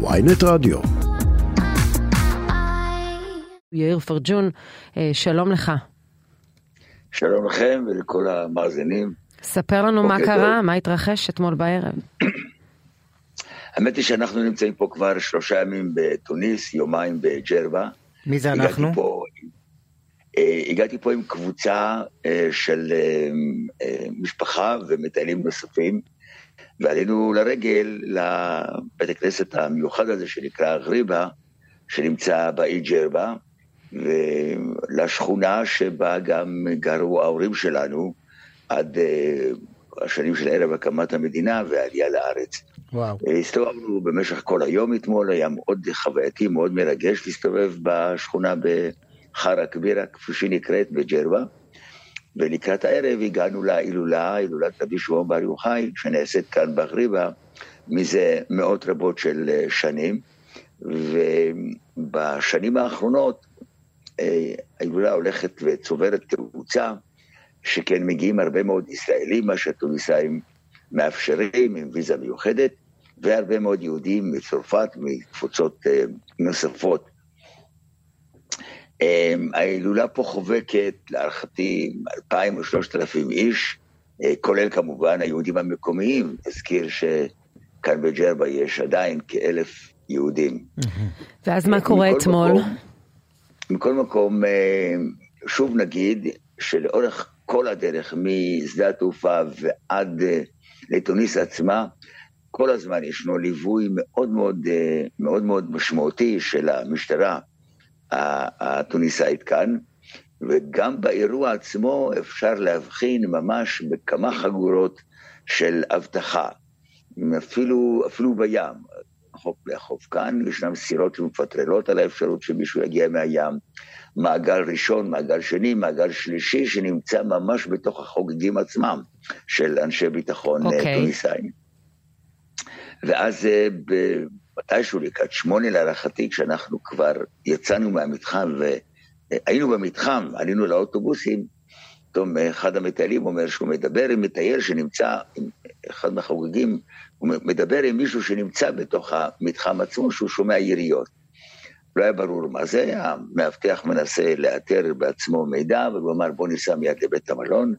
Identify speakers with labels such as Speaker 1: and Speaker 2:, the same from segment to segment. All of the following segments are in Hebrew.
Speaker 1: ויינט רדיו.
Speaker 2: יאיר פרג'ון, אה, שלום לך.
Speaker 3: שלום לכם ולכל המאזינים.
Speaker 2: ספר לנו מה קרה, מה התרחש אתמול בערב.
Speaker 3: האמת היא שאנחנו נמצאים פה כבר שלושה ימים בתוניס, יומיים בג'רבה.
Speaker 4: מי זה אנחנו?
Speaker 3: פה, אה, הגעתי פה עם קבוצה אה, של משפחה ומטיילים נוספים, ועלינו לרגל לבית הכנסת המיוחד הזה שנקרא גריבה, שנמצא באי ג'רבה, ולשכונה שבה גם גרו ההורים שלנו עד uh, השנים של ערב הקמת המדינה והעלייה לארץ.
Speaker 4: וואו.
Speaker 3: הסתובבנו במשך כל היום אתמול, היה מאוד חווייתי, מאוד מרגש להסתובב בשכונה בחרא כבירה, כפי שהיא נקראת, בג'רבה. ולקראת הערב הגענו להילולה, הילולת רבי שמעון בר יוחאי, שנעשית כאן בגריבה מזה מאות רבות של אה, שנים. ובשנים האחרונות ההילולה הולכת וצוברת תאוצה, שכן מגיעים הרבה מאוד ישראלים, מה שהתוניסאים מאפשרים עם ויזה מיוחדת, והרבה מאוד יהודים מצרפת, מתפוצות אה, נוספות. אה, ההילולה פה חובקת, להערכתי, 2,000 או 3,000 איש, אה, כולל כמובן היהודים המקומיים. נזכיר שכאן בג'רבה יש עדיין כאלף יהודים.
Speaker 2: ואז מה קורה אתמול? מקום,
Speaker 3: מכל מקום, אה, שוב נגיד שלאורך כל הדרך, משדה התעופה ועד אה, לתוניס עצמה, כל הזמן ישנו ליווי מאוד מאוד, מאוד מאוד משמעותי של המשטרה התוניסאית כאן, וגם באירוע עצמו אפשר להבחין ממש בכמה חגורות של אבטחה, אפילו, אפילו בים. החוף לחוף כאן, ישנן סירות שמפטרלות על האפשרות שמישהו יגיע מהים. מעגל ראשון, מעגל שני, מעגל שלישי, שנמצא ממש בתוך החוגגים עצמם של אנשי ביטחון okay. אוקיי. טוניסאים. ואז אה, מתישהו לקראת שמונה להערכתי, כשאנחנו כבר יצאנו מהמתחם והיינו במתחם, עלינו לאוטובוסים, פתאום אחד המטיילים אומר שהוא מדבר עם מטייל שנמצא, עם אחד מהחוגגים, הוא מדבר עם מישהו שנמצא בתוך המתחם עצמו, שהוא שומע יריות. לא היה ברור מה זה, המאבטח מנסה לאתר בעצמו מידע, והוא אמר בוא ניסע מיד לבית המלון.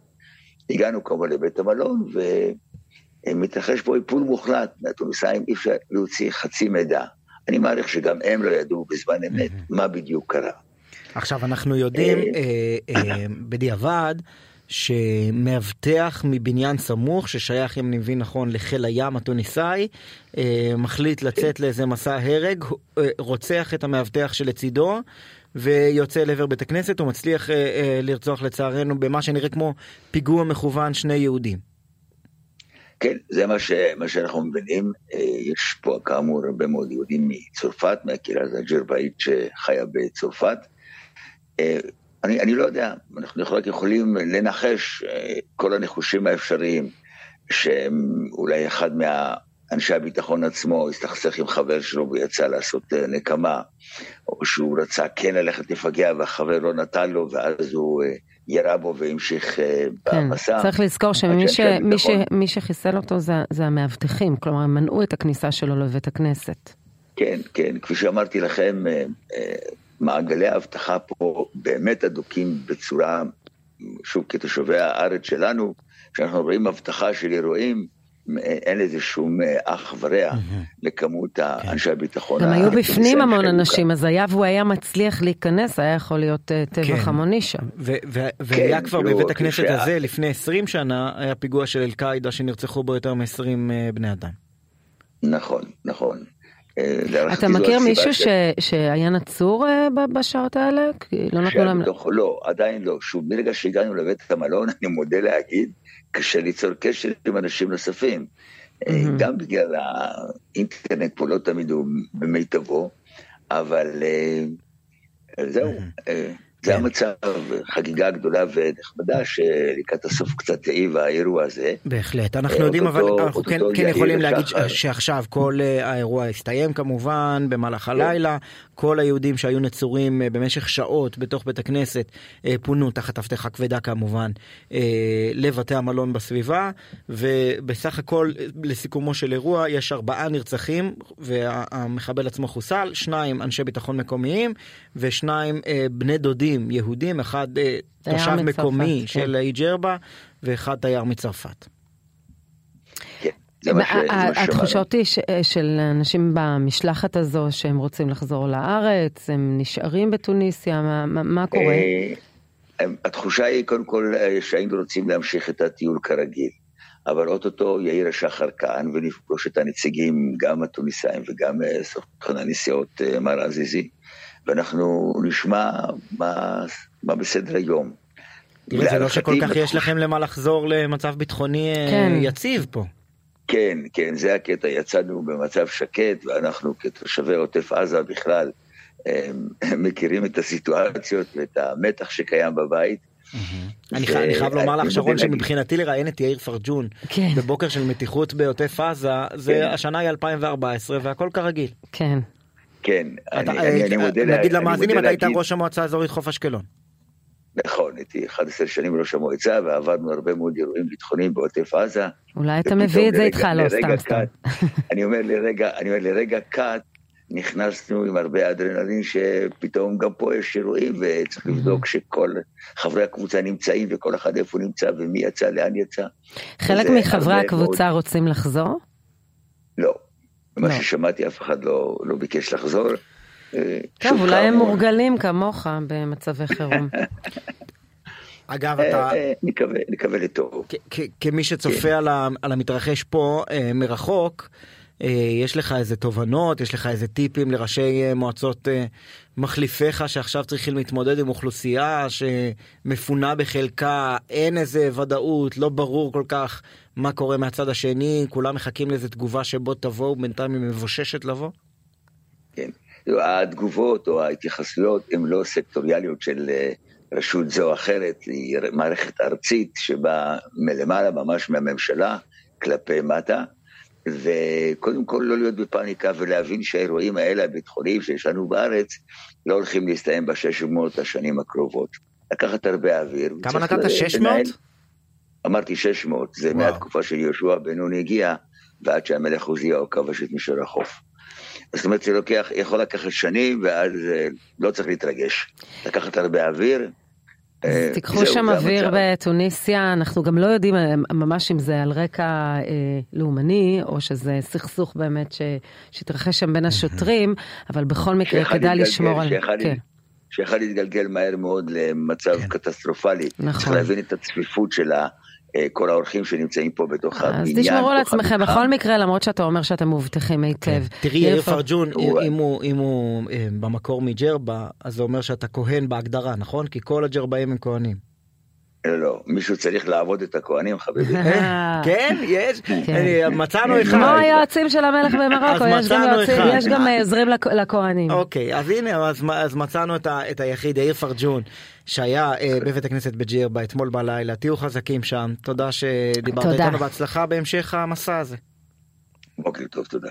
Speaker 3: הגענו כמובן לבית המלון, ומתרחש פה איפול מוחלט, מהתוניסאים אי אפשר להוציא חצי מידע. אני מעריך שגם הם לא ידעו בזמן אמת מה בדיוק קרה.
Speaker 4: עכשיו אנחנו יודעים אה, אה, בדיעבד שמאבטח מבניין סמוך ששייך אם אני מבין נכון לחיל הים התוניסאי אה, מחליט לצאת לאיזה מסע הרג רוצח את המאבטח שלצידו ויוצא לעבר בית הכנסת ומצליח לרצוח לצערנו במה שנראה כמו פיגוע מכוון שני יהודים.
Speaker 3: כן, זה מה, ש, מה שאנחנו מבינים. יש פה כאמור הרבה מאוד יהודים מצרפת, מהקהילה הג'רבאית שחיה בצרפת. אה, אני, אני לא יודע, אנחנו רק יכולים לנחש אה, כל הניחושים האפשריים, שאולי אחד מאנשי הביטחון עצמו הסתכסך עם חבר שלו ויצא לעשות אה, נקמה, או שהוא רצה כן ללכת לפגע והחבר לא נתן לו, ואז הוא ירה בו והמשיך כן, במסע.
Speaker 2: צריך לזכור שמי ש, מי ש, מי שחיסל אותו זה, זה המאבטחים, כלומר הם מנעו את הכניסה שלו לבית הכנסת.
Speaker 3: כן, כן, כפי שאמרתי לכם, מעגלי האבטחה פה באמת אדוקים בצורה, שוב, כתושבי הארץ שלנו, כשאנחנו רואים אבטחה של אירועים, אין לזה שום אה, אח ורע לכמות כן. אנשי הביטחון.
Speaker 2: גם היו בפנים המון אנשים, אז היה והוא היה מצליח להיכנס, היה יכול להיות אה, טבח כן. המוני שם.
Speaker 4: והיה כן, כבר בבית הכנסת הזה לפני 20 שנה, היה פיגוע של אל-קאעידה שנרצחו בו יותר מ-20 אה, בני אדם.
Speaker 3: נכון, נכון.
Speaker 2: אה, אתה מכיר מישהו ש... שהיה נצור אה, בשעות האלה?
Speaker 3: לא נתנו להם... בתוך, לא, עדיין לא. שוב, מרגע שהגענו לבית המלון, אני מודה להגיד, קשה ליצור קשר עם אנשים נוספים. Mm-hmm. גם בגלל האינטרנט פה לא תמיד הוא במיטבו, אבל זהו. Mm-hmm. זה המצב, חגיגה גדולה ונחמדה שלקראת הסוף קצת העיבה האירוע הזה.
Speaker 4: בהחלט, אנחנו יודעים אבל אנחנו כן, כן יכולים להגיד שעכשיו כל האירוע הסתיים כמובן במהלך כן. הלילה, כל היהודים שהיו נצורים במשך שעות בתוך בית הכנסת פונו תחת אבטחה כבדה כמובן לבתי המלון בסביבה ובסך הכל לסיכומו של אירוע יש ארבעה נרצחים והמחבל עצמו חוסל, שניים אנשי ביטחון מקומיים ושניים בני דודים. יהודים, יהודים, אחד אה, תושב מקומי כן. של האי ג'רבה ואחד תייר מצרפת.
Speaker 3: כן,
Speaker 2: התחושות היא של אנשים במשלחת הזו שהם רוצים לחזור לארץ, הם נשארים בתוניסיה, מה, מה קורה?
Speaker 3: אה, התחושה היא קודם כל אה, שהיינו רוצים להמשיך את הטיול כרגיל, אבל אוטוטו יאיר השחר כאן ונפגוש את הנציגים, גם התוניסאים וגם סוכן הנסיעות מר עזיזי. ואנחנו נשמע מה, מה בסדר היום.
Speaker 4: תראה, זה לא שכל כך יש לכם למה לחזור למצב ביטחוני אה, כן. יציב פה.
Speaker 3: כן, כן, זה הקטע, יצאנו במצב שקט, ואנחנו כתושבי עוטף עזה בכלל מכירים את הסיטואציות ואת המתח שקיים בבית.
Speaker 4: אני חייב לומר לך שרון שמבחינתי לראיין את יאיר פרג'ון כן. בבוקר של מתיחות בעוטף עזה זה כן. השנה היא 2014 והכל כרגיל.
Speaker 2: כן.
Speaker 3: כן,
Speaker 4: אני, אני, אני מודה נגיד למאזינים, אתה היית ראש המועצה האזורית חוף אשקלון.
Speaker 3: נכון, הייתי 11 שנים ראש המועצה ועברנו הרבה מאוד אירועים ביטחוניים בעוטף עזה.
Speaker 2: אולי אתה מביא את זה איתך, לא סתם סתם.
Speaker 3: אני אומר לרגע, אני אומר לרגע קאט, נכנסנו עם הרבה אדרנלין שפתאום גם פה יש אירועים וצריך לבדוק שכל חברי הקבוצה נמצאים וכל אחד איפה נמצא ומי יצא, לאן יצא.
Speaker 2: חלק מחברי הקבוצה מאוד... רוצים לחזור?
Speaker 3: לא. ממה לא. ששמעתי אף אחד לא, לא ביקש לחזור.
Speaker 2: אה, טוב, אולי הם מורגלים כמוך במצבי חירום.
Speaker 4: אגב, אה, אתה...
Speaker 3: אה, נקווה, נקווה לטוב.
Speaker 4: כמי שצופה כן. על המתרחש פה מרחוק, יש לך איזה תובנות, יש לך איזה טיפים לראשי מועצות מחליפיך שעכשיו צריכים להתמודד עם אוכלוסייה שמפונה בחלקה, אין איזה ודאות, לא ברור כל כך מה קורה מהצד השני, כולם מחכים לאיזה תגובה שבו תבואו, בינתיים היא מבוששת לבוא?
Speaker 3: כן, התגובות או ההתייחסויות הן לא סקטוריאליות של אה, רשות זו או אחרת, היא מערכת ארצית שבאה מלמעלה, ממש מהממשלה, כלפי מטה. וקודם כל לא להיות בפאניקה ולהבין שהאירועים האלה הביטחוניים שיש לנו בארץ לא הולכים להסתיים בשש מאות השנים הקרובות. לקחת הרבה אוויר.
Speaker 4: כמה נתת? 600?
Speaker 3: אמרתי 600, זה וואו. מהתקופה של יהושע בן נון הגיע, ועד שהמלך עוזיהו כבש את מישור החוף. זאת אומרת, זה לוקח, יכול לקחת שנים, ואז אה, לא צריך להתרגש. לקחת הרבה אוויר.
Speaker 2: אה, תיקחו שם אוויר בתוניסיה, אנחנו גם לא יודעים אה, ממש אם זה על רקע אה, לאומני, או שזה סכסוך באמת ש, שהתרחש שם בין השוטרים, אבל בכל מקרה כדאי לשמור על... כן.
Speaker 3: שיכול להתגלגל מהר מאוד למצב כן. קטסטרופלי. נכון. צריך להבין את הצפיפות של אה, כל האורחים שנמצאים פה בתוך הבניין.
Speaker 2: אז תשמרו על עצמכם בכל מקרה, למרות שאתה אומר שאתם מאובטחים היטב. כן.
Speaker 4: תראי, יאיר פרג'ון, אם הוא אה, במקור מג'רבה, אז זה אומר שאתה כהן בהגדרה, נכון? כי כל הג'רבאים הם כהנים.
Speaker 3: לא, מישהו צריך לעבוד את הכהנים, חביבי.
Speaker 4: כן, יש, כן. מצאנו אחד.
Speaker 2: כמו היועצים של המלך במרוקו, יש גם עוזרים לכהנים.
Speaker 4: אוקיי, אז הנה, אז מצאנו את היחיד, יאיר פרג'ון, שהיה אה, בבית הכנסת בג'ירבה אתמול בלילה, תהיו חזקים שם, תודה שדיברת איתנו בהצלחה בהמשך המסע הזה.
Speaker 3: בוקר טוב, תודה.